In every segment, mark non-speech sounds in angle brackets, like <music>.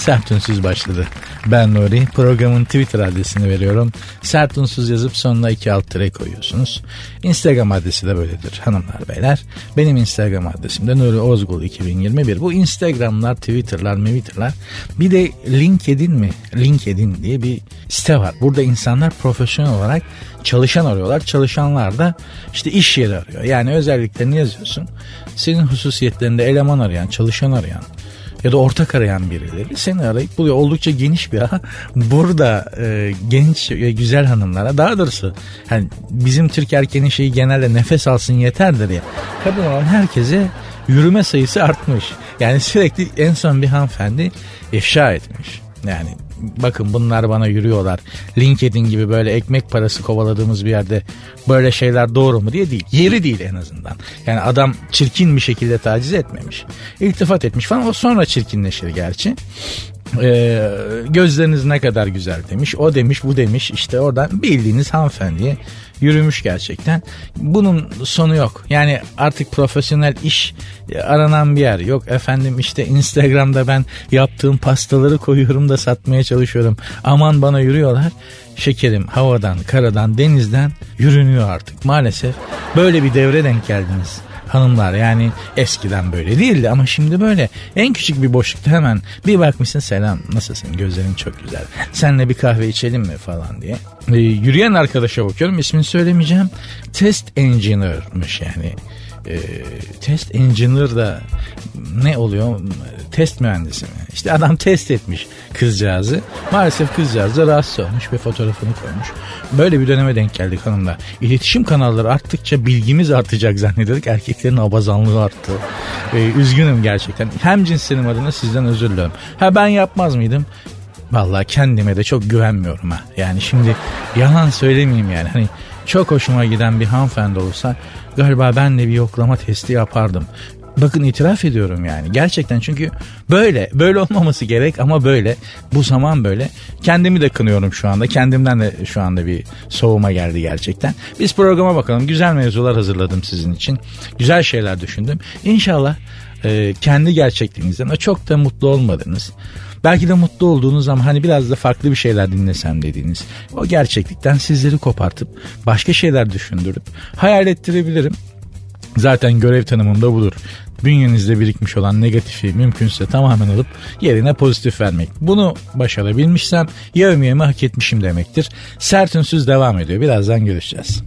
Sert Unsuz başladı. Ben Nuri. Programın Twitter adresini veriyorum. Sert Unsuz yazıp sonuna iki alt tere koyuyorsunuz. Instagram adresi de böyledir hanımlar beyler. Benim Instagram adresim de Nuri Ozgul 2021. Bu Instagramlar, Twitter'lar, Twitter'lar. Bir de LinkedIn mi? LinkedIn diye bir site var. Burada insanlar profesyonel olarak çalışan arıyorlar. Çalışanlar da işte iş yeri arıyor. Yani özelliklerini yazıyorsun. Senin hususiyetlerinde eleman arayan, çalışan arayan, ya da ortak arayan birileri seni arayıp buluyor. Oldukça geniş bir ağ. <laughs> Burada e, genç ve güzel hanımlara daha doğrusu hani bizim Türk erkeğinin şeyi genelde nefes alsın yeterdir ya. Kadın olan herkese yürüme sayısı artmış. Yani sürekli en son bir hanımefendi ifşa etmiş. Yani bakın bunlar bana yürüyorlar. LinkedIn gibi böyle ekmek parası kovaladığımız bir yerde böyle şeyler doğru mu diye değil. Yeri değil en azından. Yani adam çirkin bir şekilde taciz etmemiş. İltifat etmiş falan o sonra çirkinleşir gerçi. Ee, gözleriniz ne kadar güzel demiş. O demiş bu demiş işte oradan bildiğiniz hanımefendiye yürümüş gerçekten. Bunun sonu yok. Yani artık profesyonel iş aranan bir yer yok. Efendim işte Instagram'da ben yaptığım pastaları koyuyorum da satmaya çalışıyorum. Aman bana yürüyorlar. Şekerim havadan, karadan, denizden yürünüyor artık. Maalesef böyle bir devre denk geldiniz hanımlar. Yani eskiden böyle değildi ama şimdi böyle. En küçük bir boşlukta hemen bir bakmışsın selam nasılsın? Gözlerin çok güzel. Senle bir kahve içelim mi? falan diye. Ee, yürüyen arkadaşa bakıyorum ismini söylemeyeceğim. Test engineer'mış yani e, test engineer da ne oluyor? Test mühendisi mi? İşte adam test etmiş kızcağızı. Maalesef kızcağız da rahatsız olmuş ve fotoğrafını koymuş. Böyle bir döneme denk geldik hanımlar. İletişim kanalları arttıkça bilgimiz artacak zannediyorduk. Erkeklerin abazanlığı arttı. Ee, üzgünüm gerçekten. Hem cinslerim adına sizden özür dilerim. Ha ben yapmaz mıydım? Vallahi kendime de çok güvenmiyorum ha. Yani şimdi yalan söylemeyeyim yani. Hani çok hoşuma giden bir hanımefendi olsa galiba ben de bir yoklama testi yapardım. Bakın itiraf ediyorum yani. Gerçekten çünkü böyle. Böyle olmaması gerek ama böyle. Bu zaman böyle. Kendimi de kınıyorum şu anda. Kendimden de şu anda bir soğuma geldi gerçekten. Biz programa bakalım. Güzel mevzular hazırladım sizin için. Güzel şeyler düşündüm. İnşallah e, kendi gerçekliğinizden çok da mutlu olmadınız. Belki de mutlu olduğunuz ama hani biraz da farklı bir şeyler dinlesem dediğiniz o gerçeklikten sizleri kopartıp başka şeyler düşündürüp hayal ettirebilirim. Zaten görev tanımım da budur. Bünyenizde birikmiş olan negatifi mümkünse tamamen alıp yerine pozitif vermek. Bunu başarabilmişsem yevmiyemi hak etmişim demektir. Sert ünsüz devam ediyor. Birazdan görüşeceğiz.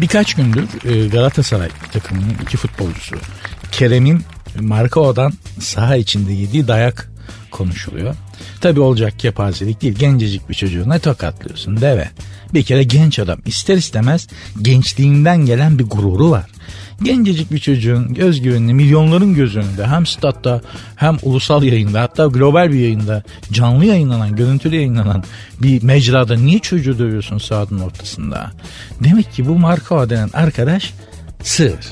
Birkaç gündür e, Galatasaray takımının iki futbolcusu Kerem'in Markao'dan saha içinde yediği dayak konuşuluyor. Tabi olacak kepazelik değil. Gencecik bir çocuğu ne tokatlıyorsun deve. Bir kere genç adam ister istemez gençliğinden gelen bir gururu var. Gencecik bir çocuğun özgüvenini milyonların göz önünde hem statta hem ulusal yayında hatta global bir yayında canlı yayınlanan, görüntülü yayınlanan bir mecrada niye çocuğu dövüyorsun sahadın ortasında? Demek ki bu marka denen arkadaş sığır.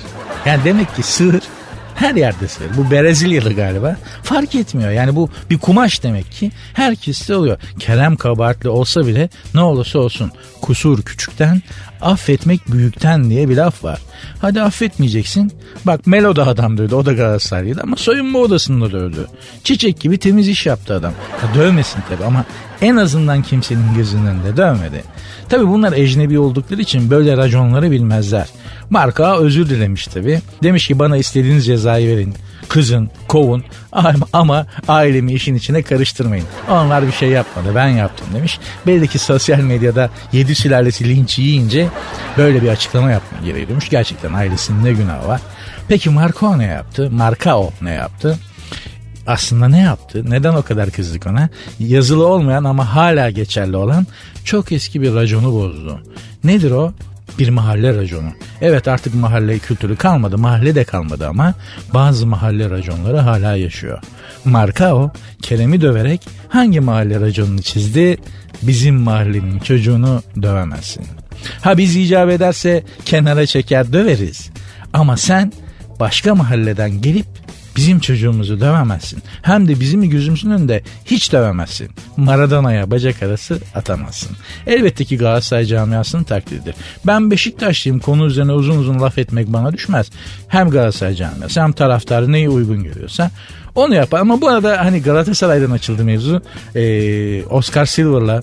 Yani demek ki sığır her yerde sığır. Bu Brezilyalı galiba. Fark etmiyor. Yani bu bir kumaş demek ki. Herkeste oluyor. Kerem kabahatli olsa bile ne olursa olsun kusur küçükten affetmek büyükten diye bir laf var. Hadi affetmeyeceksin. Bak Melo da adam dövdü. O da Galatasaraylıydı ama soyunma odasında dövdü. Çiçek gibi temiz iş yaptı adam. Ha, dövmesin tabi ama en azından kimsenin gözünün önünde dövmedi. Tabi bunlar ecnebi oldukları için böyle raconları bilmezler. Marka özür dilemiş tabi. Demiş ki bana istediğiniz cezayı verin. Kızın, kovun ama ailemi işin içine karıştırmayın. Onlar bir şey yapmadı ben yaptım demiş. Belli ki sosyal medyada yedi sülalesi linç yiyince böyle bir açıklama yapma gereği duymuş. Gerçekten ailesinin ne günahı var. Peki Marco ne yaptı? Marcao ne yaptı? Aslında ne yaptı? Neden o kadar kızdık ona? Yazılı olmayan ama hala geçerli olan çok eski bir raconu bozdu. Nedir o? bir mahalle raconu. Evet artık mahalle kültürü kalmadı, mahalle de kalmadı ama bazı mahalle raconları hala yaşıyor. Marka o, Kerem'i döverek hangi mahalle raconunu çizdi? Bizim mahallenin çocuğunu dövemezsin. Ha biz icap ederse kenara çeker döveriz. Ama sen başka mahalleden gelip bizim çocuğumuzu dövemezsin. Hem de bizim gözümüzün önünde hiç dövemezsin. Maradona'ya bacak arası atamazsın. Elbette ki Galatasaray camiasının takdiridir. Ben Beşiktaşlıyım konu üzerine uzun uzun laf etmek bana düşmez. Hem Galatasaray camiası hem taraftarı neyi uygun görüyorsa onu yapar. Ama bu arada hani Galatasaray'dan açıldı mevzu. Ee, Oscar Silver'la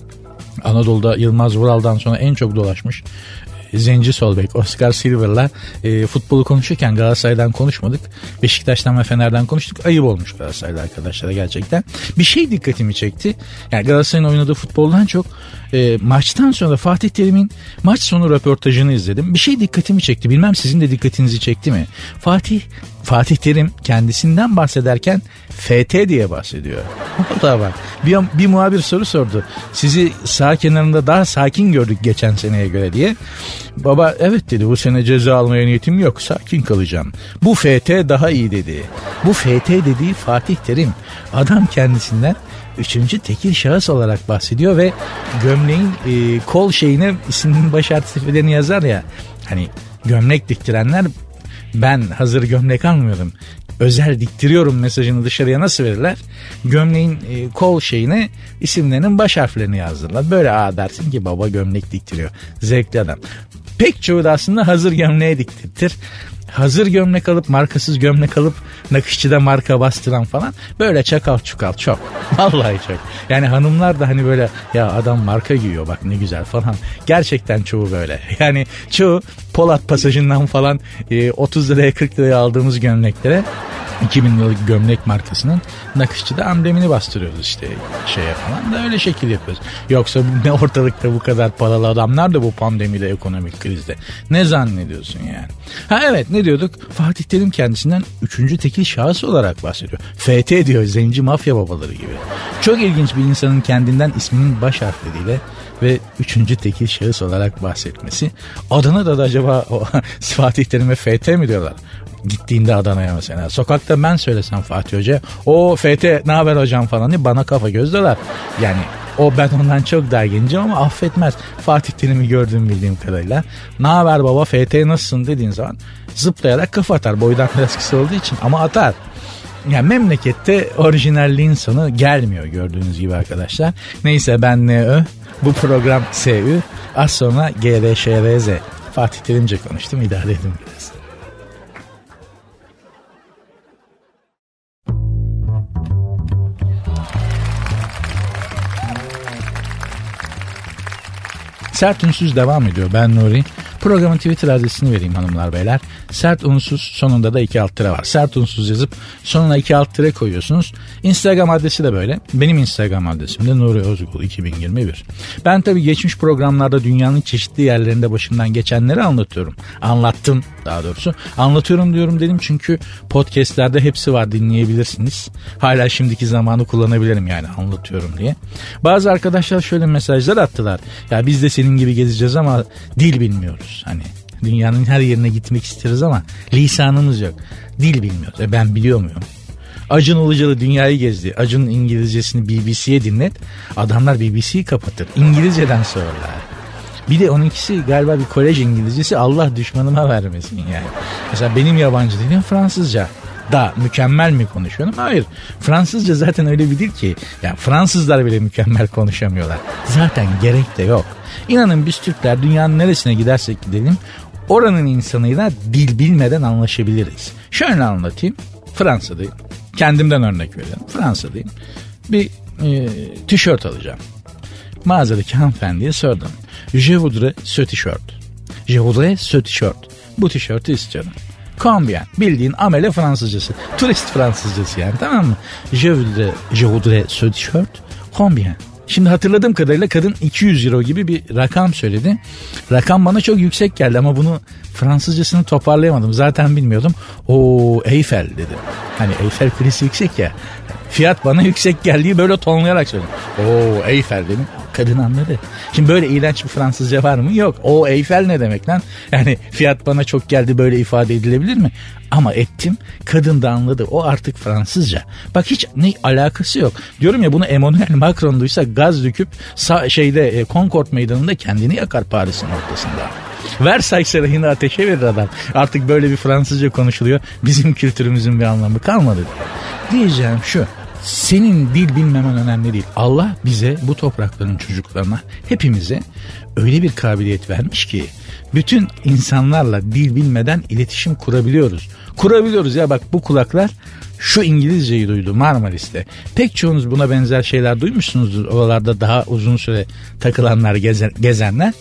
Anadolu'da Yılmaz Vural'dan sonra en çok dolaşmış Zenci Solbek, Oscar Silver'la e, futbolu konuşurken Galatasaray'dan konuşmadık. Beşiktaş'tan ve Fener'den konuştuk. Ayıp olmuş Galatasaraylı arkadaşlara gerçekten. Bir şey dikkatimi çekti. Yani Galatasaray'ın oynadığı futboldan çok e, maçtan sonra Fatih Terim'in maç sonu röportajını izledim. Bir şey dikkatimi çekti. Bilmem sizin de dikkatinizi çekti mi? Fatih Fatih Terim kendisinden bahsederken FT diye bahsediyor. Valla bak bir, bir muhabir soru sordu. Sizi sağ kenarında daha sakin gördük geçen seneye göre diye. Baba evet dedi bu sene ceza almaya niyetim yok sakin kalacağım. Bu FT daha iyi dedi. Bu FT dediği Fatih Terim. Adam kendisinden üçüncü tekil şahıs olarak bahsediyor ve gömleğin e, kol şeyine isminin baş harflerini yazar ya. Hani gömlek diktirenler ben hazır gömlek almıyorum özel diktiriyorum mesajını dışarıya nasıl verirler? Gömleğin e, kol şeyine isimlerinin baş harflerini yazdırırlar. Böyle aa dersin ki baba gömlek diktiriyor. Zevkli adam. Pek çoğu da aslında hazır gömleğe diktirtir hazır gömlek alıp markasız gömlek alıp nakışçıda marka bastıran falan böyle çakal çukal çok. <laughs> Vallahi çok. Yani hanımlar da hani böyle ya adam marka giyiyor bak ne güzel falan. Gerçekten çoğu böyle. <laughs> Yani çoğu Polat pasajından falan 30 e, liraya 40 liraya aldığımız gömleklere 2000 liralık gömlek markasının nakışçıda amblemini bastırıyoruz işte şeye falan da öyle şekil yapıyoruz. Yoksa ne ortalıkta bu kadar paralı adamlar da bu pandemide ekonomik krizde. Ne zannediyorsun yani? Ha evet ne diyorduk? Fatih Terim kendisinden üçüncü tekil şahıs olarak bahsediyor. FT diyor zenci mafya babaları gibi. Çok ilginç bir insanın kendinden isminin baş harfleriyle ve üçüncü tekil şahıs olarak bahsetmesi. Adına da, da acaba o, <laughs> Fatih Terim'e FT mi diyorlar? Gittiğinde Adana'ya mesela. Sokakta ben söylesem Fatih Hoca o FT ne haber hocam falan diye bana kafa göz dolar. Yani o ben ondan çok daha ama affetmez. Fatih Terim'i gördüğüm bildiğim kadarıyla. Ne haber baba FT nasılsın dediğin zaman zıplayarak kafa atar. Boydan <laughs> biraz kısa olduğu için ama atar. Yani memlekette orijinalliğin sonu gelmiyor gördüğünüz gibi arkadaşlar. Neyse ben NÖ, bu program SÜ, az sonra GRŞRZ. Fatih Terimce konuştum idare edin biraz. Sert Ünsüz devam ediyor. Ben Nuri. Programın Twitter adresini vereyim hanımlar beyler. Sert unsuz sonunda da iki alt tire var. Sert unsuz yazıp sonuna iki alt tire koyuyorsunuz. Instagram adresi de böyle. Benim Instagram adresim de Nuri Özgul 2021. Ben tabii geçmiş programlarda dünyanın çeşitli yerlerinde başımdan geçenleri anlatıyorum. Anlattım daha doğrusu. Anlatıyorum diyorum dedim çünkü podcastlerde hepsi var dinleyebilirsiniz. Hala şimdiki zamanı kullanabilirim yani anlatıyorum diye. Bazı arkadaşlar şöyle mesajlar attılar. Ya biz de senin gibi gezeceğiz ama dil bilmiyoruz. Hani dünyanın her yerine gitmek isteriz ama lisanımız yok. Dil bilmiyoruz. E ben biliyor muyum? Acun Ilıcalı dünyayı gezdi. Acun'un İngilizcesini BBC'ye dinlet. Adamlar BBC'yi kapatır. İngilizceden sorarlar. Bir de onunkisi galiba bir kolej İngilizcesi Allah düşmanıma vermesin yani. Mesela benim yabancı dilim Fransızca da mükemmel mi konuşuyorum? Hayır. Fransızca zaten öyle bir dil ki. Yani Fransızlar bile mükemmel konuşamıyorlar. Zaten gerek de yok. İnanın biz Türkler dünyanın neresine gidersek gidelim oranın insanıyla dil bilmeden anlaşabiliriz. Şöyle anlatayım. Fransa'dayım. Kendimden örnek veriyorum. Fransa'dayım. Bir e, tişört alacağım. Mağazadaki hanımefendiye sordum. Je voudrais ce tişört. Je voudrais ce tişört. Bu tişörtü istiyorum. Combien? Bildiğin amele Fransızcası. Turist Fransızcası yani tamam mı? Je voudrais, je voudrais ce tişört. Combien? Şimdi hatırladığım kadarıyla kadın 200 euro gibi bir rakam söyledi. Rakam bana çok yüksek geldi ama bunu Fransızcasını toparlayamadım. Zaten bilmiyordum. O Eiffel dedim. Hani Eiffel Kulesi yüksek ya. Fiyat bana yüksek geldiği böyle tonlayarak söyledim. O Eiffel dedim. Kadın anladı. Şimdi böyle iğrenç bir Fransızca var mı? Yok. O Eiffel ne demek lan? Yani fiyat bana çok geldi böyle ifade edilebilir mi? Ama ettim. Kadın da anladı. O artık Fransızca. Bak hiç ne alakası yok. Diyorum ya bunu Emmanuel Macron duysa gaz döküp şeyde e, Concord meydanında kendini yakar Paris'in ortasında. Versay sarayını ateşe verir adam. Artık böyle bir Fransızca konuşuluyor. Bizim kültürümüzün bir anlamı kalmadı. Diyeceğim şu. Senin dil bilmemen önemli değil. Allah bize bu toprakların çocuklarına hepimize öyle bir kabiliyet vermiş ki bütün insanlarla dil bilmeden iletişim kurabiliyoruz. Kurabiliyoruz ya bak bu kulaklar şu İngilizceyi duydu Marmaris'te. Pek çoğunuz buna benzer şeyler duymuşsunuzdur. Oralarda daha uzun süre takılanlar, gezen, gezenler.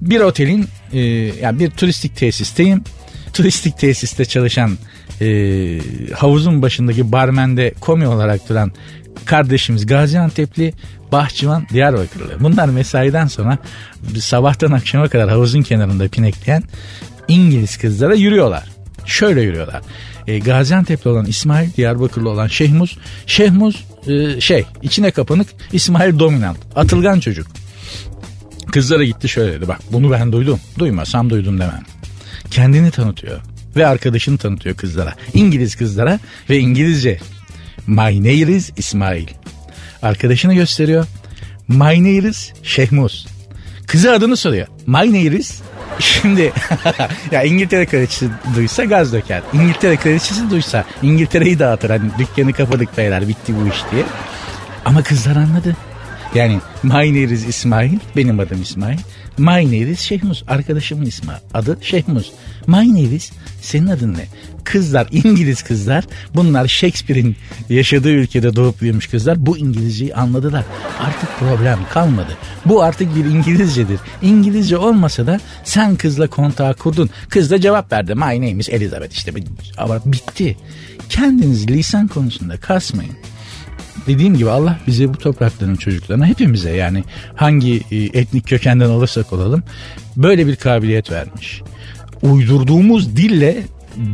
Bir otelin e, yani bir turistik tesisteyim. Turistik tesiste çalışan e, havuzun başındaki barmende komi olarak duran kardeşimiz Gaziantep'li Bahçıvan Diyarbakırlı. Bunlar mesaiden sonra sabahtan akşama kadar havuzun kenarında pinekleyen İngiliz kızlara yürüyorlar. Şöyle yürüyorlar. E, Gaziantep'li olan İsmail, Diyarbakırlı olan Şehmuz. Şehmuz e, şey içine kapanık İsmail dominant. Atılgan çocuk. Kızlara gitti şöyle dedi bak bunu ben duydum. Duymasam duydum demem. Kendini tanıtıyor ve arkadaşını tanıtıyor kızlara. İngiliz kızlara ve İngilizce. My name is İsmail. Arkadaşını gösteriyor. My name is Şehmuz. Kızı adını soruyor. My name is Şimdi <laughs> ya İngiltere kraliçesi duysa gaz döker. İngiltere kraliçesi duysa İngiltere'yi dağıtır. Hani dükkanı kapadık beyler bitti bu iş diye. Ama kızlar anladı. Yani my name is İsmail. Benim adım İsmail. My name is Şehmuz. Arkadaşımın ismi. Adı Şehmuz. My name is senin adın ne? Kızlar İngiliz kızlar bunlar Shakespeare'in yaşadığı ülkede doğup büyümüş kızlar bu İngilizceyi anladılar. Artık problem kalmadı. Bu artık bir İngilizcedir. İngilizce olmasa da sen kızla kontağı kurdun. Kız da cevap verdi. My name is Elizabeth işte ama bitti. Kendiniz lisan konusunda kasmayın dediğim gibi Allah bize bu toprakların çocuklarına hepimize yani hangi e, etnik kökenden olursak olalım böyle bir kabiliyet vermiş. Uydurduğumuz dille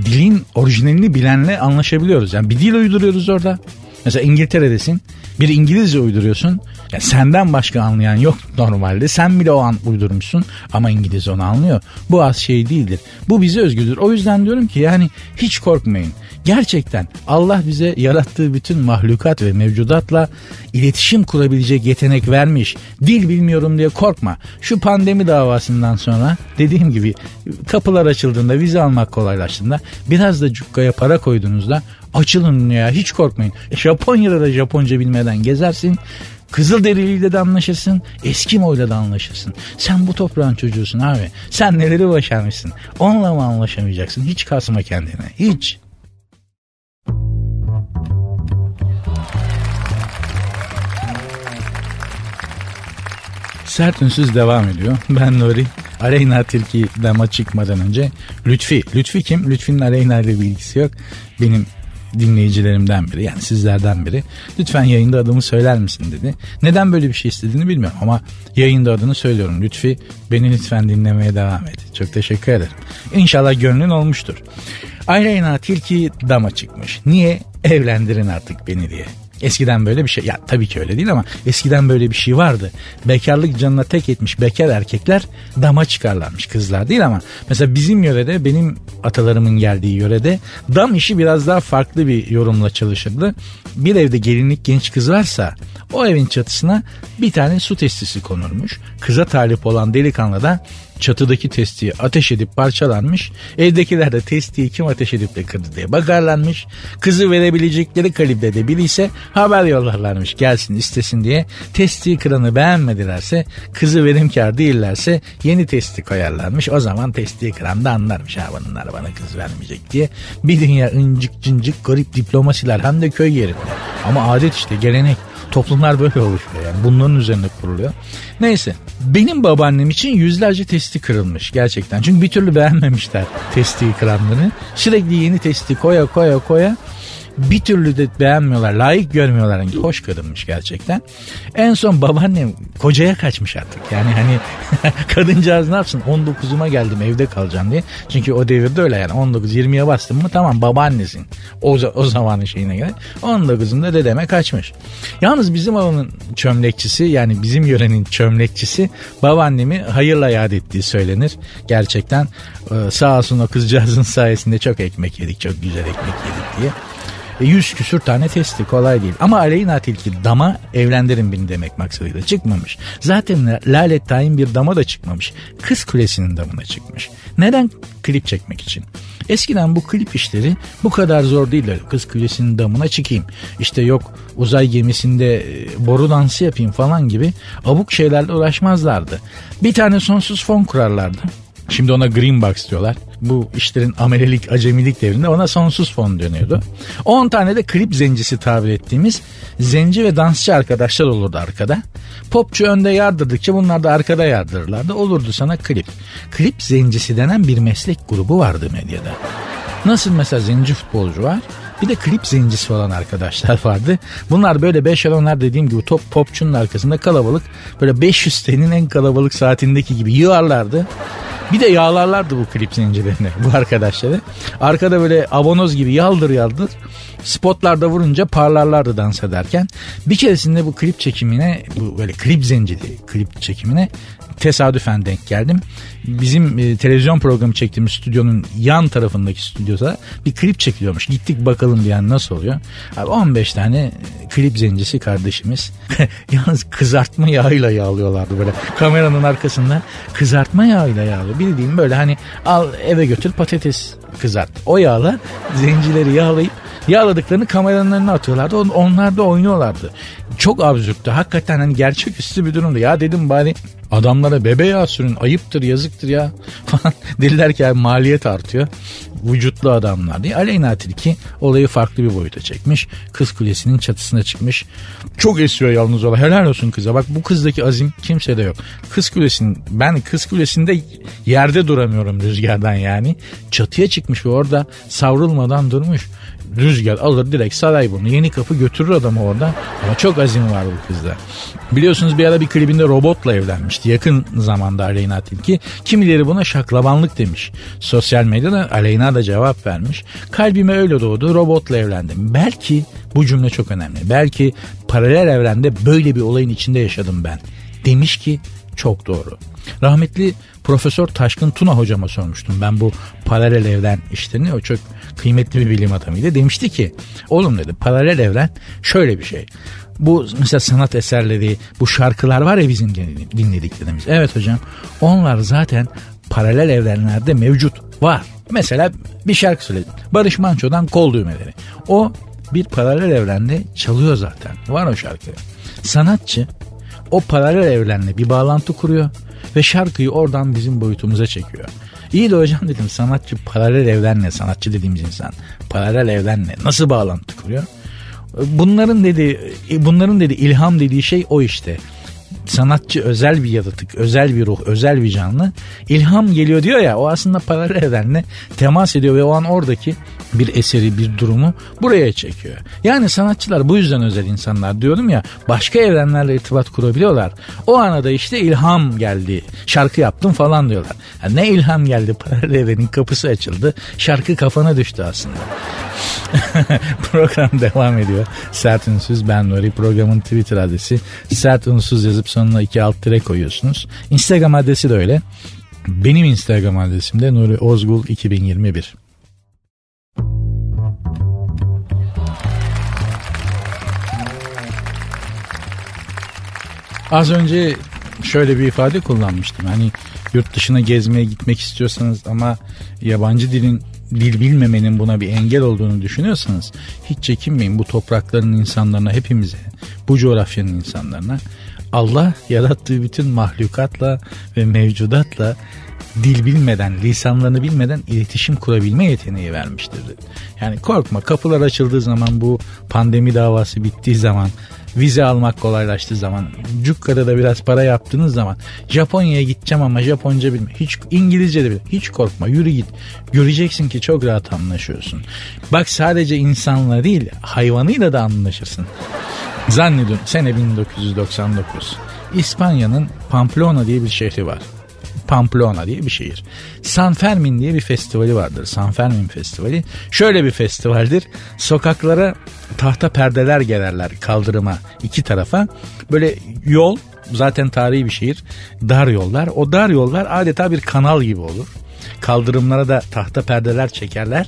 dilin orijinalini bilenle anlaşabiliyoruz. Yani bir dil uyduruyoruz orada. Mesela İngiltere'desin. Bir İngilizce uyduruyorsun. Yani senden başka anlayan yok normalde. Sen bile o an uydurmuşsun ama İngiliz onu anlıyor. Bu az şey değildir. Bu bize özgüdür. O yüzden diyorum ki yani hiç korkmayın. Gerçekten Allah bize yarattığı bütün mahlukat ve mevcudatla iletişim kurabilecek yetenek vermiş. Dil bilmiyorum diye korkma. Şu pandemi davasından sonra dediğim gibi kapılar açıldığında vize almak kolaylaştığında biraz da cukkaya para koyduğunuzda açılın ya hiç korkmayın. E, Japonya'da da Japonca bilmeden gezersin. Kızıl deriliyle de anlaşırsın, Eskimo'yla da anlaşırsın. Sen bu toprağın çocuğusun abi. Sen neleri başarmışsın. Onunla mı anlaşamayacaksın? Hiç kasma kendine. Hiç. Sert Ünsüz devam ediyor. Ben Nuri. Aleyna Tilki dama çıkmadan önce Lütfi. Lütfi kim? Lütfi'nin Aleyna ile bir ilgisi yok. Benim dinleyicilerimden biri yani sizlerden biri lütfen yayında adımı söyler misin dedi. Neden böyle bir şey istediğini bilmiyorum ama yayında adını söylüyorum. Lütfi beni lütfen dinlemeye devam et. Çok teşekkür ederim. İnşallah gönlün olmuştur. Aleyna Tilki dama çıkmış. Niye? Evlendirin artık beni diye. Eskiden böyle bir şey ya tabii ki öyle değil ama eskiden böyle bir şey vardı. Bekarlık canına tek etmiş bekar erkekler dama çıkarlarmış kızlar değil ama mesela bizim yörede benim atalarımın geldiği yörede dam işi biraz daha farklı bir yorumla çalışırdı. Bir evde gelinlik genç kız varsa o evin çatısına bir tane su testisi konurmuş. Kıza talip olan delikanlı da çatıdaki testiyi ateş edip parçalanmış. Evdekiler de testiyi kim ateş edip de kırdı diye bakarlanmış. Kızı verebilecekleri kalibrede de biri ise haber yollarlarmış gelsin istesin diye. Testiyi kıranı beğenmedilerse kızı verimkar değillerse yeni testi koyarlarmış. O zaman testiyi kıran da anlarmış ha bunlar bana kız vermeyecek diye. Bir dünya incik cincik garip diplomasiler hem de köy yerinde. Ama adet işte gelenek. Toplumlar böyle oluşuyor yani bunların üzerine kuruluyor. Neyse benim babaannem için yüzlerce testi kırılmış gerçekten. Çünkü bir türlü beğenmemişler testi kıranları. Sürekli yeni testi koya koya koya bir türlü de beğenmiyorlar, layık görmüyorlar. Yani hoş kadınmış gerçekten. En son babaannem kocaya kaçmış artık. Yani hani <laughs> kadıncağız ne yapsın 19'uma geldim evde kalacağım diye. Çünkü o devirde öyle yani 19-20'ye bastım mı tamam babaannesin. O, o zamanın şeyine göre. 19'unda dedeme kaçmış. Yalnız bizim oğlanın çömlekçisi yani bizim yörenin çömlekçisi babaannemi hayırla yad ettiği söylenir. Gerçekten sağ olsun o kızcağızın sayesinde çok ekmek yedik çok güzel ekmek yedik diye. E, yüz küsür tane testi kolay değil. Ama Aleyna Tilki dama evlendirin beni demek maksadıyla çıkmamış. Zaten Lalet Tayin bir dama da çıkmamış. Kız Kulesi'nin damına çıkmış. Neden? Klip çekmek için. Eskiden bu klip işleri bu kadar zor değildi. Kız Kulesi'nin damına çıkayım. İşte yok uzay gemisinde e, boru dansı yapayım falan gibi abuk şeylerle uğraşmazlardı. Bir tane sonsuz fon kurarlardı. Şimdi ona green box diyorlar. Bu işlerin amelelik, acemilik devrinde ona sonsuz fon dönüyordu. 10 tane de klip zencisi tabir ettiğimiz zenci ve dansçı arkadaşlar olurdu arkada. Popçu önde yardırdıkça bunlar da arkada yardırırlardı. Olurdu sana klip. Klip zencisi denen bir meslek grubu vardı medyada. Nasıl mesela zenci futbolcu var? Bir de klip zencisi olan arkadaşlar vardı. Bunlar böyle 5 onlar dediğim gibi top popçunun arkasında kalabalık. Böyle 500 tenin en kalabalık saatindeki gibi yığarlardı. Bir de yağlarlardı bu klip zincirlerini bu arkadaşları. Arkada böyle abonoz gibi yaldır yaldır spotlarda vurunca parlarlardı dans ederken. Bir keresinde bu klip çekimine bu böyle klip zinciri klip çekimine tesadüfen denk geldim. Bizim e, televizyon programı çektiğimiz stüdyonun yan tarafındaki stüdyoda bir klip çekiliyormuş. Gittik bakalım diyen nasıl oluyor. Abi 15 tane e, klip zencisi kardeşimiz. <laughs> Yalnız kızartma yağıyla yağlıyorlardı böyle. Kameranın arkasında kızartma yağıyla yağlıyor. Bildiğim böyle hani al eve götür patates kızart. O yağla zencileri yağlayıp yağladıklarını kameranın önüne atıyorlardı. Onlar da oynuyorlardı. Çok absürttü. Hakikaten hani gerçeküstü bir durumdu. Ya dedim bari adamlara bebe yağı sürün ayıptır yazıktır ya <laughs> falan dediler ki maliyet artıyor vücutlu adamlar diye. Aleyna Tilki olayı farklı bir boyuta çekmiş. Kız Kulesi'nin çatısına çıkmış. Çok esiyor yalnız ola. Helal olsun kıza. Bak bu kızdaki azim kimsede yok. Kız Kulesi'nin ben Kız Kulesi'nde yerde duramıyorum rüzgardan yani. Çatıya çıkmış ve orada savrulmadan durmuş rüzgar alır direkt saray bunu. Yeni kapı götürür adamı orada. Ama çok azim var bu kızda. Biliyorsunuz bir ara bir klibinde robotla evlenmişti. Yakın zamanda Aleyna Tilki. Kimileri buna şaklabanlık demiş. Sosyal medyada Aleyna da cevap vermiş. Kalbime öyle doğdu robotla evlendim. Belki bu cümle çok önemli. Belki paralel evrende böyle bir olayın içinde yaşadım ben. Demiş ki çok doğru. Rahmetli Profesör Taşkın Tuna hocama sormuştum. Ben bu paralel evren işlerini o çok kıymetli bir bilim adamıydı. Demişti ki oğlum dedi paralel evren şöyle bir şey. Bu mesela sanat eserleri, bu şarkılar var ya bizim dinlediklerimiz. Evet hocam onlar zaten paralel evrenlerde mevcut var. Mesela bir şarkı söyledim. Barış Manço'dan kol düğmeleri. O bir paralel evrende çalıyor zaten. Var o şarkı. Sanatçı o paralel evrenle bir bağlantı kuruyor ve şarkıyı oradan bizim boyutumuza çekiyor. İyi de hocam dedim sanatçı paralel evrenle sanatçı dediğimiz insan. Paralel evrenle nasıl bağlantı kuruyor? Bunların dedi bunların dedi ilham dediği şey o işte. Sanatçı özel bir yaratık, özel bir ruh, özel bir canlı. İlham geliyor diyor ya o aslında paralel evrenle temas ediyor ve o an oradaki bir eseri, bir durumu buraya çekiyor. Yani sanatçılar bu yüzden özel insanlar diyorum ya başka evrenlerle irtibat kurabiliyorlar. O anada işte ilham geldi, şarkı yaptım falan diyorlar. Yani ne ilham geldi, paralel evrenin kapısı açıldı, şarkı kafana düştü aslında. <laughs> Program devam ediyor. Sert Ünsüz ben Nuri. Programın Twitter adresi Sert Ünsüz yazıp sonuna iki alt tire koyuyorsunuz. Instagram adresi de öyle. Benim Instagram adresim de Nuri Ozgul 2021. Az önce şöyle bir ifade kullanmıştım. Hani yurt dışına gezmeye gitmek istiyorsanız ama yabancı dilin dil bilmemenin buna bir engel olduğunu düşünüyorsanız hiç çekinmeyin bu toprakların insanlarına hepimize bu coğrafyanın insanlarına Allah yarattığı bütün mahlukatla ve mevcudatla dil bilmeden, lisanlarını bilmeden iletişim kurabilme yeteneği vermiştir. Yani korkma kapılar açıldığı zaman bu pandemi davası bittiği zaman vize almak kolaylaştığı zaman Cukka'da da biraz para yaptığınız zaman Japonya'ya gideceğim ama Japonca bilme hiç İngilizce de bile hiç korkma yürü git. Göreceksin ki çok rahat anlaşıyorsun. Bak sadece insanla değil hayvanıyla da anlaşırsın. Zannediyorum sene 1999 İspanya'nın Pamplona diye bir şehri var Pamplona diye bir şehir. San Fermin diye bir festivali vardır. San Fermin Festivali. Şöyle bir festivaldir. Sokaklara tahta perdeler gererler kaldırıma iki tarafa. Böyle yol zaten tarihi bir şehir. Dar yollar. O dar yollar adeta bir kanal gibi olur. Kaldırımlara da tahta perdeler çekerler.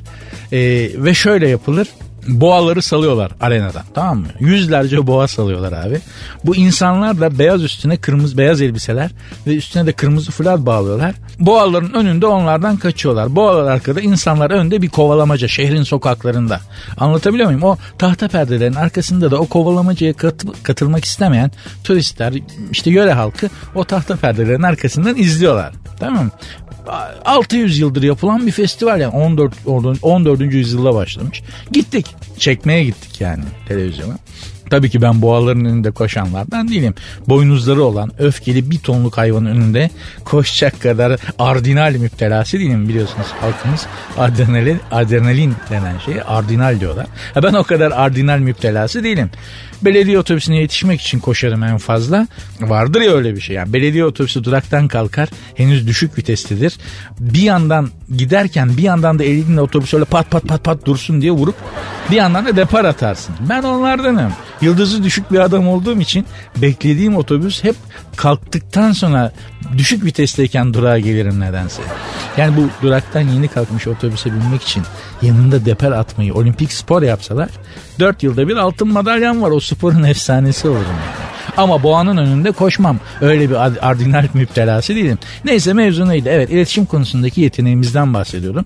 Ee, ve şöyle yapılır boğaları salıyorlar arenadan tamam mı? Yüzlerce boğa salıyorlar abi. Bu insanlar da beyaz üstüne kırmızı beyaz elbiseler ve üstüne de kırmızı fular bağlıyorlar. Boğaların önünde onlardan kaçıyorlar. Boğalar arkada insanlar önde bir kovalamaca şehrin sokaklarında. Anlatabiliyor muyum? O tahta perdelerin arkasında da o kovalamacaya kat, katılmak istemeyen turistler işte yöre halkı o tahta perdelerin arkasından izliyorlar. Tamam mı? 600 yıldır yapılan bir festival yani 14 14. yüzyılda başlamış. Gittik. Çekmeye gittik yani televizyona. Tabii ki ben boğaların önünde koşanlardan değilim. Boynuzları olan öfkeli bir tonluk hayvanın önünde koşacak kadar ardinal müptelası değilim biliyorsunuz halkımız adrenalin, adrenalin denen şeye ardinal diyorlar. Ben o kadar ardinal müptelası değilim. Belediye otobüsüne yetişmek için koşarım en fazla. Vardır ya öyle bir şey. Yani belediye otobüsü duraktan kalkar. Henüz düşük vitestedir. Bir yandan giderken bir yandan da elinle otobüs öyle pat pat pat pat dursun diye vurup bir yandan da depar atarsın. Ben onlardanım. Yıldızı düşük bir adam olduğum için beklediğim otobüs hep kalktıktan sonra düşük vitesteyken durağa gelirim nedense. Yani bu duraktan yeni kalkmış otobüse binmek için yanında deper atmayı olimpik spor yapsalar 4 yılda bir altın madalyam var. O sporun <laughs> efsanesi olurum yani. Ama boğanın önünde koşmam. Öyle bir ardinal müptelası değilim. Neyse mevzu neydi? Evet iletişim konusundaki yeteneğimizden bahsediyorum.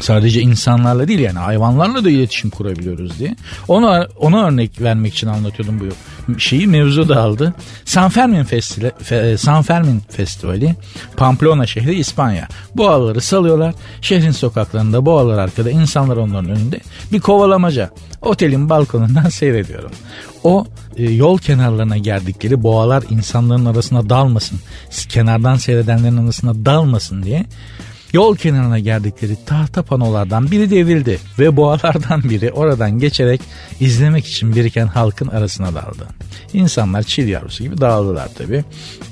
Sadece insanlarla değil yani hayvanlarla da iletişim kurabiliyoruz diye. Ona, ona örnek vermek için anlatıyordum bu şeyi. Mevzu da aldı. San Fermin, Festivali, Fe, San Fermin Festivali Pamplona şehri İspanya. Boğaları salıyorlar. Şehrin sokaklarında boğalar arkada insanlar onların önünde. Bir kovalamaca. Otelin balkonundan <laughs> seyrediyorum. O e, yol kenarlarına geldikleri boğalar insanların arasına dalmasın. Kenardan seyredenlerin arasına dalmasın diye Yol kenarına geldikleri tahta panolardan biri devrildi ve boğalardan biri oradan geçerek izlemek için biriken halkın arasına daldı. İnsanlar çil yavrusu gibi dağıldılar tabi.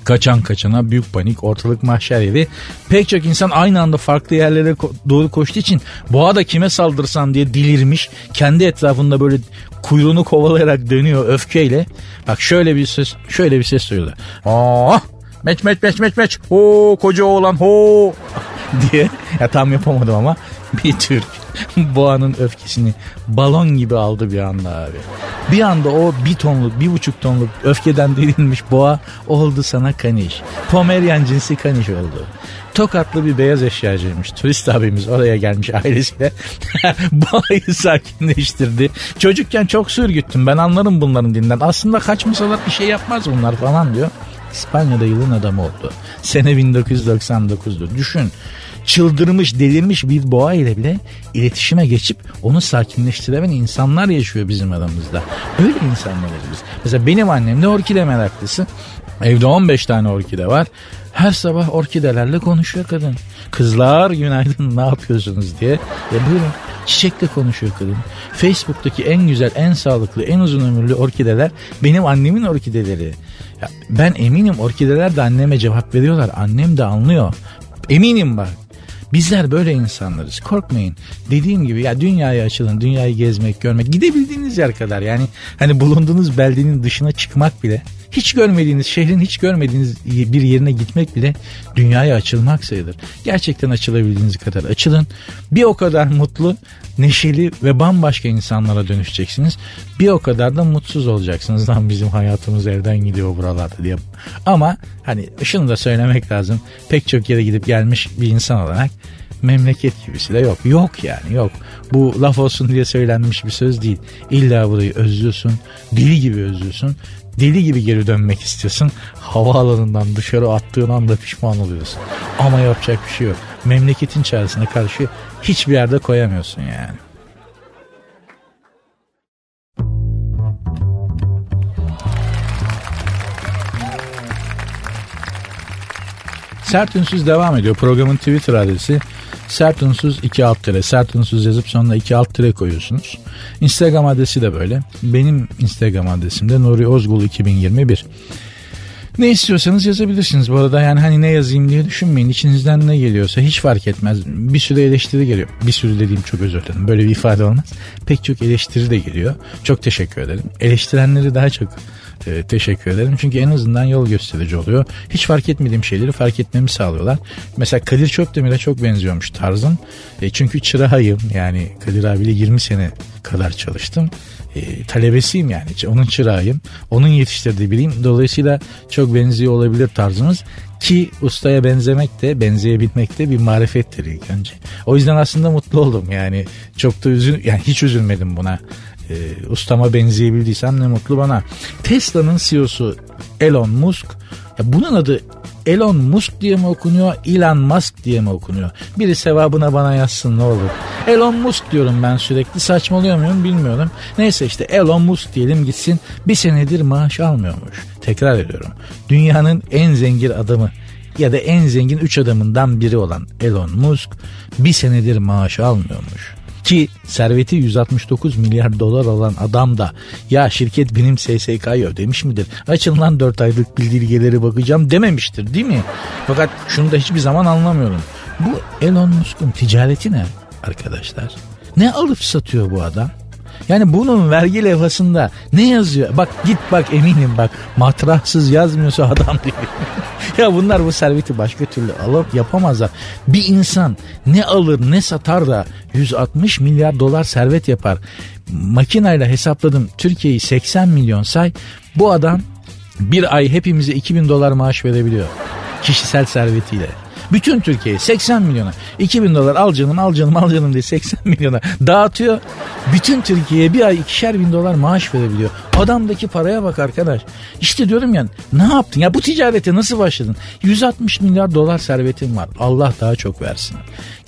Kaçan kaçana büyük panik ortalık mahşer yeri. Pek çok insan aynı anda farklı yerlere doğru koştuğu için boğa da kime saldırsam diye delirmiş. Kendi etrafında böyle kuyruğunu kovalayarak dönüyor öfkeyle. Bak şöyle bir ses şöyle bir ses duyuldu. Oh meç meç meç meç meç ho koca oğlan ho <laughs> diye ya tam yapamadım ama bir Türk <laughs> boğanın öfkesini balon gibi aldı bir anda abi. Bir anda o bir tonluk bir buçuk tonluk öfkeden delinmiş boğa oldu sana kaniş. Pomeryan cinsi kaniş oldu. Tokatlı bir beyaz eşyacıymış. Turist abimiz oraya gelmiş ailesiyle. <laughs> Boğayı sakinleştirdi. Çocukken çok sürgüttüm ben anlarım bunların dinden. Aslında kaçmasalar bir şey yapmaz bunlar falan diyor. İspanya'da yılın adamı oldu. Sene 1999'dur. Düşün çıldırmış, delirmiş bir boğa ile bile iletişime geçip onu sakinleştiremeyen insanlar yaşıyor bizim aramızda. Böyle insanlarız biz. Mesela benim annem de orkide meraklısı. Evde 15 tane orkide var. Her sabah orkidelerle konuşuyor kadın. Kızlar günaydın ne yapıyorsunuz diye. Ya buyurun çiçekle konuşuyor kadın. Facebook'taki en güzel, en sağlıklı, en uzun ömürlü orkideler benim annemin orkideleri. Ya ben eminim orkideler de anneme cevap veriyorlar. Annem de anlıyor. Eminim bak. Bizler böyle insanlarız. Korkmayın. Dediğim gibi ya dünyaya açılın, dünyayı gezmek, görmek, gidebildiğiniz yer kadar. Yani hani bulunduğunuz beldenin dışına çıkmak bile hiç görmediğiniz, şehrin hiç görmediğiniz bir yerine gitmek bile dünyaya açılmak sayılır. Gerçekten açılabildiğiniz kadar açılın. Bir o kadar mutlu, neşeli ve bambaşka insanlara dönüşeceksiniz. Bir o kadar da mutsuz olacaksınız. Lan bizim hayatımız evden gidiyor buralarda diye. Ama hani şunu da söylemek lazım. Pek çok yere gidip gelmiş bir insan olarak memleket gibisi de yok. Yok yani yok. Bu laf olsun diye söylenmiş bir söz değil. İlla burayı özlüyorsun. Deli gibi özlüyorsun deli gibi geri dönmek istiyorsun. Havaalanından dışarı attığın anda pişman oluyorsun. Ama yapacak bir şey yok. Memleketin çaresine karşı hiçbir yerde koyamıyorsun yani. Sert Ünsüz devam ediyor. Programın Twitter adresi Sert unsuz 2 alt tire. Sert unsuz yazıp sonuna 2 alt tire koyuyorsunuz. Instagram adresi de böyle. Benim Instagram adresim de Nuri Ozgul 2021. Ne istiyorsanız yazabilirsiniz. Bu arada yani hani ne yazayım diye düşünmeyin. İçinizden ne geliyorsa hiç fark etmez. Bir sürü eleştiri geliyor. Bir sürü dediğim çok özür dilerim. Böyle bir ifade olmaz. Pek çok eleştiri de geliyor. Çok teşekkür ederim. Eleştirenleri daha çok e, teşekkür ederim. Çünkü en azından yol gösterici oluyor. Hiç fark etmediğim şeyleri fark etmemi sağlıyorlar. Mesela Kadir Çöpdemir'e çok benziyormuş tarzım. E, çünkü çırağıyım yani Kadir abiyle 20 sene kadar çalıştım. E, talebesiyim yani onun çırağıyım. Onun yetiştirdiği biriyim. Dolayısıyla çok benziyor olabilir tarzımız. Ki ustaya benzemek de benzeyebilmek de bir marifettir ilk önce. O yüzden aslında mutlu oldum yani çok da üzün yani hiç üzülmedim buna. E, ustama benzeyebildiysem ne mutlu bana. Tesla'nın CEO'su Elon Musk ya bunun adı Elon Musk diye mi okunuyor, Elon Musk diye mi okunuyor? Biri sevabına bana yazsın ne olur. Elon Musk diyorum ben sürekli saçmalıyor muyum bilmiyorum. Neyse işte Elon Musk diyelim gitsin bir senedir maaş almıyormuş. Tekrar ediyorum. Dünyanın en zengin adamı ya da en zengin 3 adamından biri olan Elon Musk bir senedir maaş almıyormuş. Ki serveti 169 milyar dolar olan adam da ya şirket benim SSK'yı ödemiş midir? Açın lan 4 aylık bildirgeleri bakacağım dememiştir değil mi? Fakat şunu da hiçbir zaman anlamıyorum. Bu Elon Musk'un ticareti ne arkadaşlar? Ne alıp satıyor bu adam? Yani bunun vergi levhasında ne yazıyor? Bak git bak eminim bak matrahsız yazmıyorsa adam diyor. <laughs> ya bunlar bu serveti başka türlü alıp yapamazlar. Bir insan ne alır ne satar da 160 milyar dolar servet yapar. Makinayla hesapladım Türkiye'yi 80 milyon say. Bu adam bir ay hepimize 2000 dolar maaş verebiliyor. Kişisel servetiyle. Bütün Türkiye'yi 80 milyona 2000 dolar al canım al canım al canım diye 80 <laughs> milyona dağıtıyor. Bütün Türkiye'ye bir ay ikişer bin dolar maaş verebiliyor. Adamdaki paraya bak arkadaş. İşte diyorum ya ne yaptın? Ya bu ticarete nasıl başladın? 160 milyar dolar servetin var. Allah daha çok versin.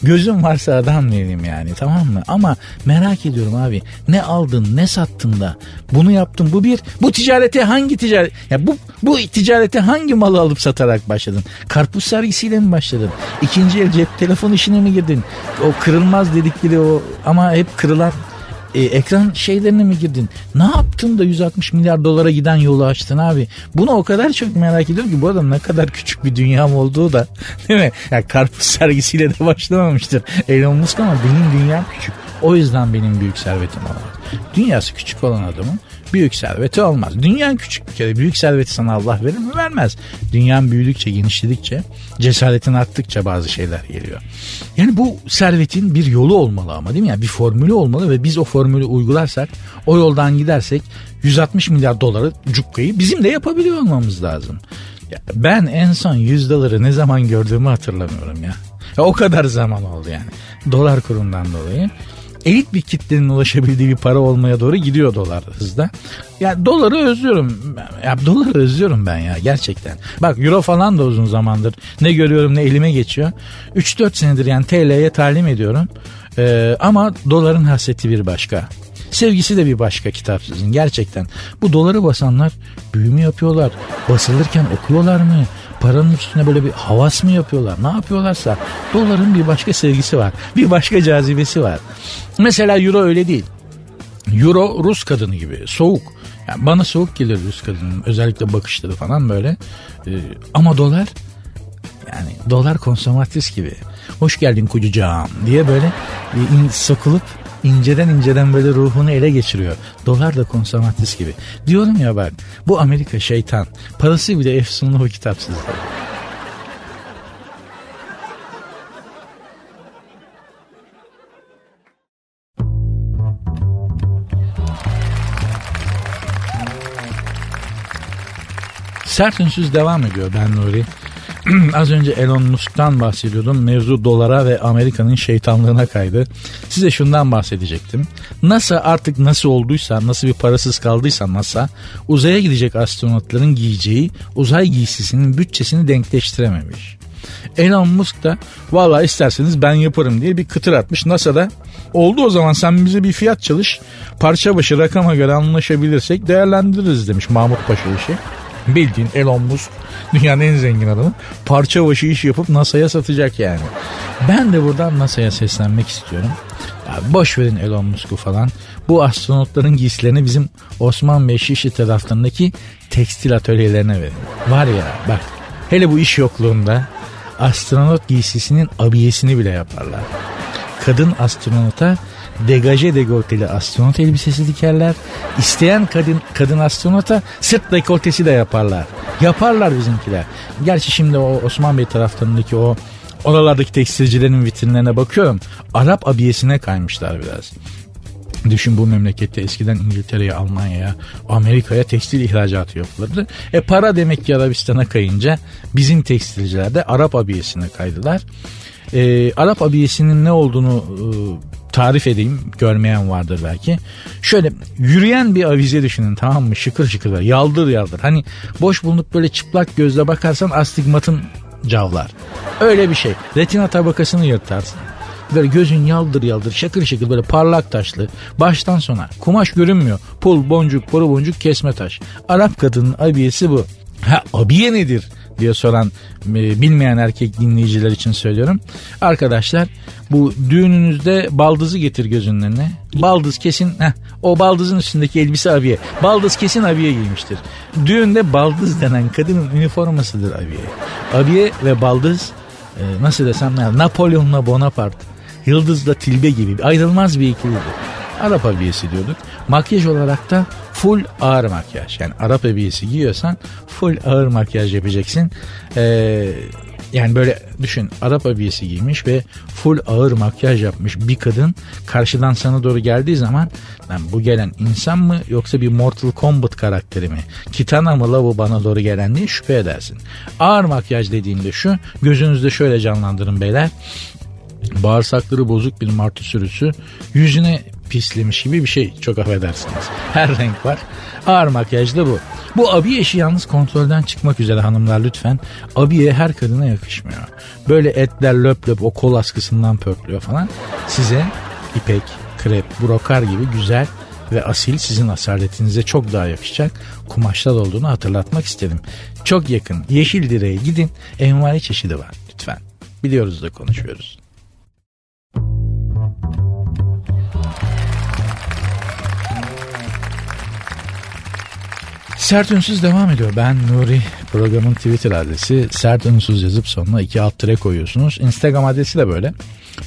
Gözüm varsa adam değilim yani tamam mı? Ama merak ediyorum abi. Ne aldın ne sattın da bunu yaptın. Bu bir bu ticarete hangi ticaret ya bu bu ticarete hangi malı alıp satarak başladın? Karpuz sergisiyle mi başladın? İkinci el cep telefon işine mi girdin? O kırılmaz dedikleri o ama hep kırılan e, ekran şeylerine mi girdin? Ne yaptın da 160 milyar dolara giden yolu açtın abi? Bunu o kadar çok merak ediyorum ki bu adam ne kadar küçük bir dünyam olduğu da <laughs> değil mi? Yani karpuz sergisiyle de başlamamıştır Elon Musk ama benim dünyam küçük. O yüzden benim büyük servetim var. Dünyası küçük olan adamın büyük serveti olmaz. Dünyan küçük bir kere büyük serveti sana Allah verir mi? Vermez. Dünyan büyüdükçe, genişledikçe, cesaretin arttıkça bazı şeyler geliyor. Yani bu servetin bir yolu olmalı ama değil mi? Yani bir formülü olmalı ve biz o formülü uygularsak, o yoldan gidersek 160 milyar doları cukkayı bizim de yapabiliyor olmamız lazım. Ya ben en son 100 doları ne zaman gördüğümü hatırlamıyorum ya. ya o kadar zaman oldu yani. Dolar kurundan dolayı elit bir kitlenin ulaşabildiği bir para olmaya doğru gidiyor dolar hızda. Ya doları özlüyorum. Ya doları özlüyorum ben ya gerçekten. Bak euro falan da uzun zamandır ne görüyorum ne elime geçiyor. 3-4 senedir yani TL'ye talim ediyorum. Ee, ama doların hasreti bir başka. Sevgisi de bir başka kitapsızın gerçekten. Bu doları basanlar büyü mü yapıyorlar? Basılırken okuyorlar mı? Paranın üstüne böyle bir havas mı yapıyorlar? Ne yapıyorlarsa doların bir başka sevgisi var. Bir başka cazibesi var. Mesela euro öyle değil. Euro Rus kadını gibi soğuk. Yani bana soğuk gelir Rus kadının özellikle bakışları falan böyle. Ee, ama dolar yani dolar konsomatris gibi. Hoş geldin kucucağım diye böyle in, sokulup inceden inceden böyle ruhunu ele geçiriyor. Dolar da konsomatris gibi. Diyorum ya bak bu Amerika şeytan. Parası bile efsunlu o kitapsızlar. Sert ünsüz devam ediyor ben Nuri. <clears throat> Az önce Elon Musk'tan bahsediyordum. Mevzu dolara ve Amerika'nın şeytanlığına kaydı. Size şundan bahsedecektim. NASA artık nasıl olduysa, nasıl bir parasız kaldıysa NASA uzaya gidecek astronotların giyeceği uzay giysisinin bütçesini denkleştirememiş. Elon Musk da valla isterseniz ben yaparım diye bir kıtır atmış. NASA'da oldu o zaman sen bize bir fiyat çalış. Parça başı rakama göre anlaşabilirsek değerlendiririz demiş Mahmut Paşa işi. Bildiğin Elon Musk dünyanın en zengin adamı parça başı iş yapıp NASA'ya satacak yani. Ben de buradan NASA'ya seslenmek istiyorum. Ya boş verin Elon Musk'u falan. Bu astronotların giysilerini bizim Osman Bey Şişli taraflarındaki tekstil atölyelerine verin. Var ya bak hele bu iş yokluğunda astronot giysisinin abiyesini bile yaparlar. Kadın astronota degaje dekolteli astronot elbisesi dikerler. İsteyen kadın, kadın astronota sırt dekoltesi de yaparlar. Yaparlar bizimkiler. Gerçi şimdi o Osman Bey taraflarındaki o oralardaki tekstilcilerin vitrinlerine bakıyorum. Arap abiyesine kaymışlar biraz. Düşün bu memlekette eskiden İngiltere'ye, Almanya'ya, Amerika'ya tekstil ihracatı yapılırdı. E para demek ki Arabistan'a kayınca bizim tekstilciler de Arap abiyesine kaydılar. E, Arap abiyesinin ne olduğunu e, tarif edeyim görmeyen vardır belki. Şöyle yürüyen bir avize düşünün tamam mı şıkır şıkır yaldır yaldır. Hani boş bulunup böyle çıplak gözle bakarsan astigmatın cavlar. Öyle bir şey. Retina tabakasını yırtarsın. Böyle gözün yaldır yaldır şakır şakır böyle parlak taşlı. Baştan sona kumaş görünmüyor. Pul, boncuk, boru boncuk, kesme taş. Arap kadının abiyesi bu. Ha abiye nedir diye soran e, bilmeyen erkek dinleyiciler için söylüyorum. Arkadaşlar bu düğününüzde baldızı getir gözünün önüne. Baldız kesin heh, o baldızın üstündeki elbise abiye. Baldız kesin abiye giymiştir. Düğünde baldız denen kadının üniformasıdır abiye. Abiye ve baldız e, nasıl desem Napolyon'la Bonaparte Yıldız'la Tilbe gibi ayrılmaz bir ikilidir. Arap abiyesi diyorduk. Makyaj olarak da full ağır makyaj. Yani Arap abiyesi giyiyorsan full ağır makyaj yapacaksın. Ee, yani böyle düşün Arap abiyesi giymiş ve full ağır makyaj yapmış bir kadın karşıdan sana doğru geldiği zaman lan bu gelen insan mı yoksa bir Mortal Kombat karakteri mi? Kitana mı la bu bana doğru gelen diye şüphe edersin. Ağır makyaj dediğinde şu gözünüzde şöyle canlandırın beyler bağırsakları bozuk bir martı sürüsü yüzüne pislemiş gibi bir şey çok affedersiniz. Her renk var. Ağır makyaj da bu. Bu abiye işi yalnız kontrolden çıkmak üzere hanımlar lütfen. Abiye her kadına yakışmıyor. Böyle etler löp löp o kol askısından pörtlüyor falan. Size ipek, krep, brokar gibi güzel ve asil sizin asaletinize çok daha yakışacak kumaşlar olduğunu hatırlatmak istedim. Çok yakın Yeşil Direğe gidin envai çeşidi var lütfen. Biliyoruz da konuşuyoruz. Sert Ünsüz devam ediyor. Ben Nuri. Programın Twitter adresi Sert Ünsüz yazıp sonuna iki alt tire koyuyorsunuz. Instagram adresi de böyle.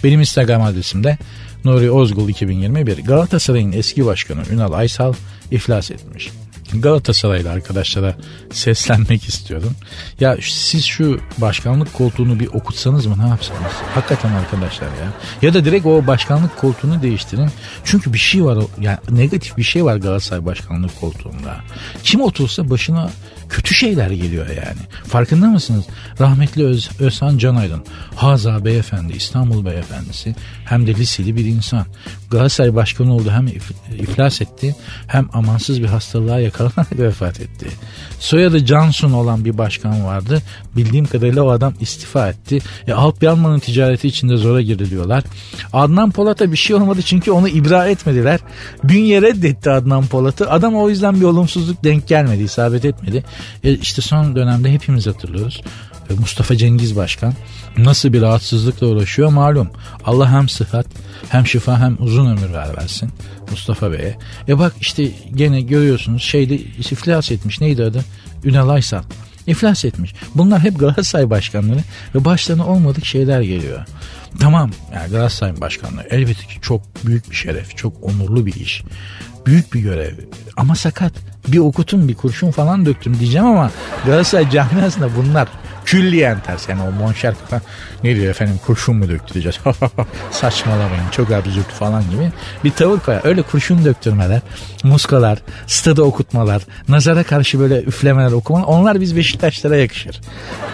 Benim Instagram adresim de Nuri Ozgul 2021. Galatasaray'ın eski başkanı Ünal Aysal iflas etmiş. Galatasaraylı arkadaşlara seslenmek istiyorum. Ya siz şu başkanlık koltuğunu bir okutsanız mı ne yapsanız? Hakikaten arkadaşlar ya. Ya da direkt o başkanlık koltuğunu değiştirin. Çünkü bir şey var yani negatif bir şey var Galatasaray başkanlık koltuğunda. Kim otursa başına kötü şeyler geliyor yani. Farkında mısınız? Rahmetli Öz, Özhan Canaydın, Haza Beyefendi, İstanbul Beyefendisi hem de liseli bir insan. Galatasaray başkanı oldu hem iflas etti hem amansız bir hastalığa yakalanarak <laughs> vefat etti. Soyadı Johnson olan bir başkan vardı. Bildiğim kadarıyla o adam istifa etti. E, Alp Yanman'ın ticareti içinde zora girdi diyorlar. Adnan Polat'a bir şey olmadı çünkü onu ibra etmediler. Bünye reddetti Adnan Polat'ı. Adam o yüzden bir olumsuzluk denk gelmedi, isabet etmedi. E, işte son dönemde hepimiz hatırlıyoruz. E, Mustafa Cengiz Başkan nasıl bir rahatsızlıkla uğraşıyor malum. Allah hem sıhhat hem şifa hem uzun ömür ver versin Mustafa Bey'e. E bak işte gene görüyorsunuz şeyde iflas etmiş neydi adı? Ünal Aysal. İflas etmiş. Bunlar hep Galatasaray başkanları ve başlarına olmadık şeyler geliyor. Tamam yani Galatasaray başkanlığı elbette ki çok büyük bir şeref, çok onurlu bir iş. Büyük bir görev ama sakat. Bir okutun bir kurşun falan döktüm diyeceğim ama Galatasaray camiasında bunlar külliyen ters. Yani o monşer kafa ne diyor efendim kurşun mu döktü diyeceğiz. <laughs> Saçmalamayın çok absürt falan gibi bir tavır koyar. Öyle kurşun döktürmeler, muskalar, stada okutmalar, nazara karşı böyle üflemeler okumalar onlar biz Beşiktaşlara yakışır.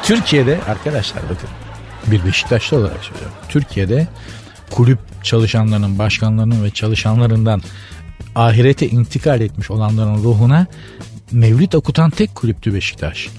Türkiye'de arkadaşlar bakın bir Beşiktaşlı olarak söylüyorum. Türkiye'de kulüp çalışanlarının, başkanlarının ve çalışanlarından ahirete intikal etmiş olanların ruhuna mevlüt okutan tek kulüptü Beşiktaş.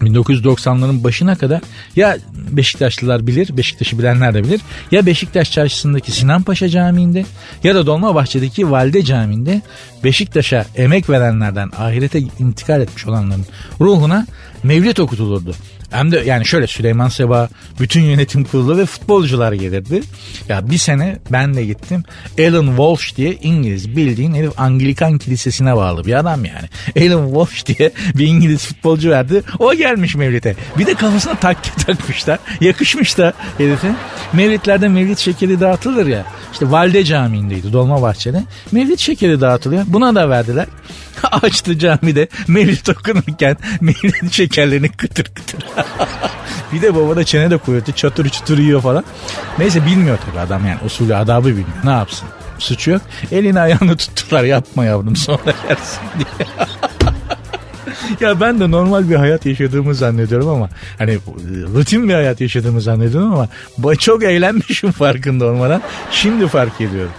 1990'ların başına kadar ya Beşiktaşlılar bilir, Beşiktaş'ı bilenler de bilir. Ya Beşiktaş çarşısındaki Sinan Paşa Camii'nde ya da Dolmabahçe'deki Valide Camii'nde Beşiktaş'a emek verenlerden ahirete intikal etmiş olanların ruhuna mevlid okutulurdu. Hem de yani şöyle Süleyman Seba, bütün yönetim kurulu ve futbolcular gelirdi. Ya bir sene ben de gittim. Alan Walsh diye İngiliz bildiğin herif Anglikan kilisesine bağlı bir adam yani. Alan Walsh diye bir İngiliz futbolcu verdi. O gelmiş Mevlid'e. Bir de kafasına takke <laughs> takmışlar. Yakışmış da herife. Mevlidlerde Mevlid şekeri dağıtılır ya. İşte Valide Camii'ndeydi Dolma Bahçeli. Mevlid şekeri dağıtılıyor. Buna da verdiler. <laughs> Açtı camide Mevlid okunurken Mevlid şekerlerini kıtır kıtır. <laughs> bir de babana çene de kuvvetli çatır çutur yiyor falan. Neyse bilmiyor tabii adam yani usulü adabı bilmiyor. Ne yapsın? Suçu yok. Elini ayağını tuttular yapma yavrum sonra <laughs> yersin diye. ya ben de normal bir hayat yaşadığımı zannediyorum ama hani rutin bir hayat yaşadığımı zannediyorum ama çok eğlenmişim farkında olmadan. Şimdi fark ediyorum.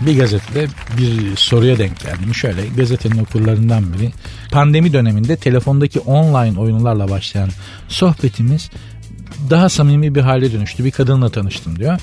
Bir gazetede bir soruya denk geldim. Şöyle gazetenin okurlarından biri pandemi döneminde telefondaki online oyunlarla başlayan sohbetimiz daha samimi bir hale dönüştü. Bir kadınla tanıştım diyor.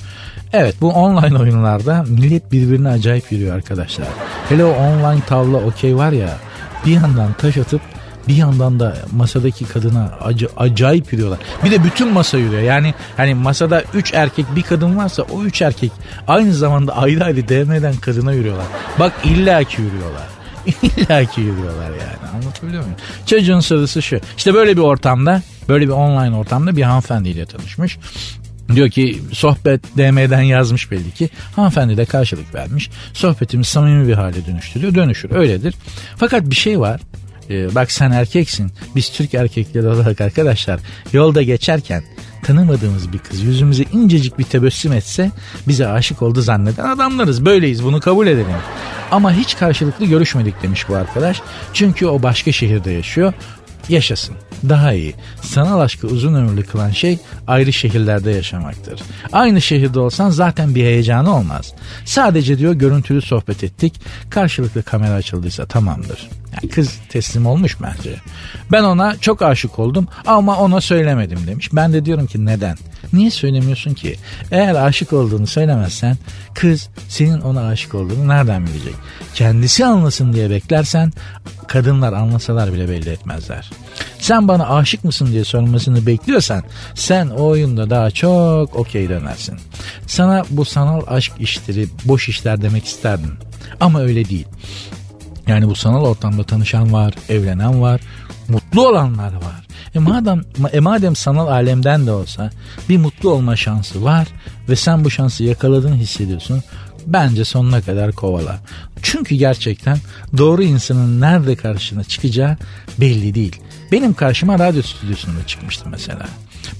Evet bu online oyunlarda millet birbirine acayip yürüyor arkadaşlar. Hele o online tavla okey var ya bir yandan taş atıp bir yandan da masadaki kadına ac- acayip yürüyorlar. Bir de bütün masa yürüyor. Yani hani masada 3 erkek bir kadın varsa o 3 erkek aynı zamanda ayrı ayrı değmeden kadına yürüyorlar. Bak illaki yürüyorlar. <laughs> illaki yürüyorlar yani anlatabiliyor muyum? Çocuğun sorusu şu. İşte böyle bir ortamda böyle bir online ortamda bir hanımefendiyle tanışmış. Diyor ki sohbet DM'den yazmış belli ki. Hanımefendi de karşılık vermiş. Sohbetimiz samimi bir hale dönüştürüyor. Dönüşür öyledir. Fakat bir şey var e, bak sen erkeksin biz Türk erkekleri olarak arkadaşlar yolda geçerken tanımadığımız bir kız yüzümüze incecik bir tebessüm etse bize aşık oldu zanneden adamlarız. Böyleyiz bunu kabul edelim. Ama hiç karşılıklı görüşmedik demiş bu arkadaş. Çünkü o başka şehirde yaşıyor yaşasın. Daha iyi. Sanal aşkı uzun ömürlü kılan şey ayrı şehirlerde yaşamaktır. Aynı şehirde olsan zaten bir heyecanı olmaz. Sadece diyor görüntülü sohbet ettik. Karşılıklı kamera açıldıysa tamamdır. Yani kız teslim olmuş bence. Ben ona çok aşık oldum ama ona söylemedim demiş. Ben de diyorum ki neden? Niye söylemiyorsun ki? Eğer aşık olduğunu söylemezsen kız senin ona aşık olduğunu nereden bilecek? Kendisi anlasın diye beklersen kadınlar anlasalar bile belli etmezler. Sen bana aşık mısın diye sormasını bekliyorsan sen o oyunda daha çok okey dönersin. Sana bu sanal aşk işleri boş işler demek isterdim. Ama öyle değil. Yani bu sanal ortamda tanışan var, evlenen var, mutlu olanlar var. E madem, e madem sanal alemden de olsa bir mutlu olma şansı var ve sen bu şansı yakaladığını hissediyorsun. Bence sonuna kadar kovala. Çünkü gerçekten doğru insanın nerede karşına çıkacağı belli değil. Benim karşıma radyo stüdyosunda çıkmıştı mesela.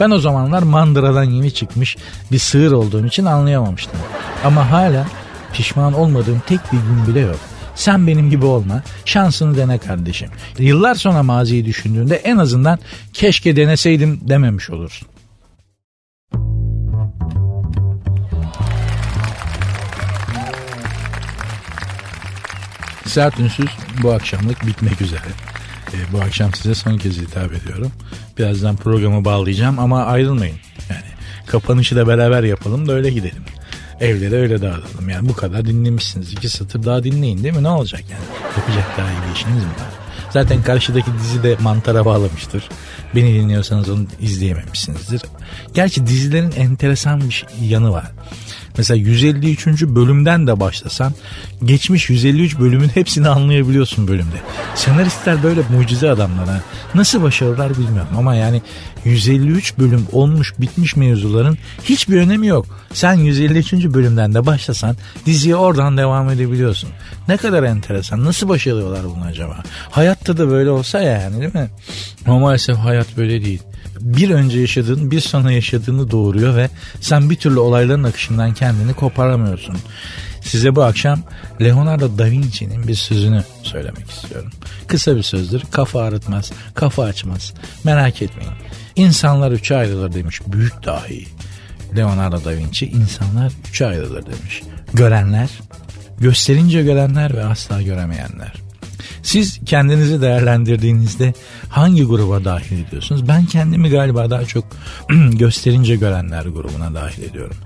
Ben o zamanlar mandıradan yeni çıkmış bir sığır olduğum için anlayamamıştım. Ama hala pişman olmadığım tek bir gün bile yok. Sen benim gibi olma. Şansını dene kardeşim. Yıllar sonra maziyi düşündüğünde en azından keşke deneseydim dememiş olursun. Sert Ünsüz bu akşamlık bitmek üzere. E, bu akşam size son kez hitap ediyorum. Birazdan programı bağlayacağım ama ayrılmayın. Yani kapanışı da beraber yapalım da öyle gidelim. Evlere öyle dağıtalım. Yani bu kadar dinlemişsiniz. İki satır daha dinleyin değil mi? Ne olacak yani? Yapacak daha iyi bir işiniz mi var? Zaten karşıdaki dizi de mantara bağlamıştır. Beni dinliyorsanız onu izleyememişsinizdir. Gerçi dizilerin enteresan bir şey, yanı var. Mesela 153. bölümden de başlasan geçmiş 153 bölümün hepsini anlayabiliyorsun bölümde. Senaristler böyle mucize adamlar ha. Nasıl başarılar bilmiyorum ama yani 153 bölüm olmuş bitmiş mevzuların hiçbir önemi yok. Sen 153. bölümden de başlasan diziye oradan devam edebiliyorsun. Ne kadar enteresan. Nasıl başarıyorlar bunu acaba? Hayatta da böyle olsa yani değil mi? Ama maalesef hayat böyle değil bir önce yaşadığın bir sonra yaşadığını doğuruyor ve sen bir türlü olayların akışından kendini koparamıyorsun. Size bu akşam Leonardo da Vinci'nin bir sözünü söylemek istiyorum. Kısa bir sözdür. Kafa ağrıtmaz, kafa açmaz. Merak etmeyin. İnsanlar üçe ayrılır demiş büyük dahi. Leonardo da Vinci insanlar üçe ayrılır demiş. Görenler, gösterince görenler ve asla göremeyenler. Siz kendinizi değerlendirdiğinizde hangi gruba dahil ediyorsunuz? Ben kendimi galiba daha çok <clears throat> gösterince görenler grubuna dahil ediyorum.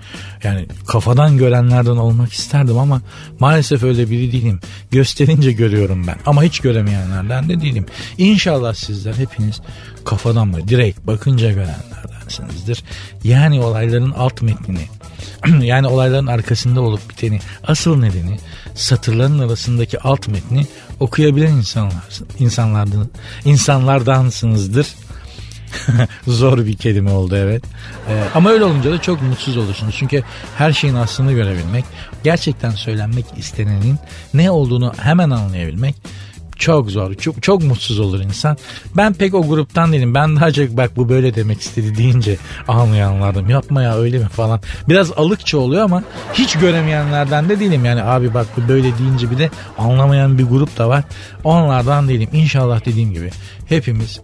Yani kafadan görenlerden olmak isterdim ama maalesef öyle biri değilim. Gösterince görüyorum ben ama hiç göremeyenlerden de değilim. İnşallah sizler hepiniz kafadan mı direkt bakınca görenlerdensinizdir. Yani olayların alt metnini <clears throat> yani olayların arkasında olup biteni asıl nedeni satırların arasındaki alt metni okuyabilen insanlar, insanlardan, insanlardansınızdır. <laughs> Zor bir kelime oldu evet. Ee, ama öyle olunca da çok mutsuz olursunuz. Çünkü her şeyin aslını görebilmek, gerçekten söylenmek istenenin ne olduğunu hemen anlayabilmek çok zor. Çok, çok mutsuz olur insan. Ben pek o gruptan değilim. Ben daha çok bak bu böyle demek istedi deyince anlayanlardım. Yapma ya öyle mi falan. Biraz alıkça oluyor ama hiç göremeyenlerden de değilim. Yani abi bak bu böyle deyince bir de anlamayan bir grup da var. Onlardan değilim. İnşallah dediğim gibi hepimiz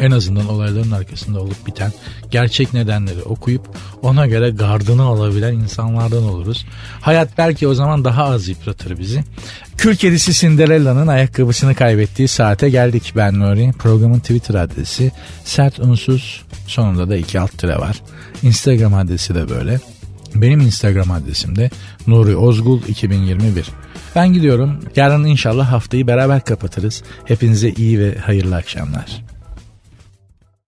en azından olayların arkasında olup biten gerçek nedenleri okuyup ona göre gardını alabilen insanlardan oluruz. Hayat belki o zaman daha az yıpratır bizi. Kül kedisi Cinderella'nın ayakkabısını kaybettiği saate geldik ben Nuri. Programın Twitter adresi sert unsuz sonunda da iki alt tire var. Instagram adresi de böyle. Benim Instagram adresim de Nuri Ozgul 2021. Ben gidiyorum. Yarın inşallah haftayı beraber kapatırız. Hepinize iyi ve hayırlı akşamlar.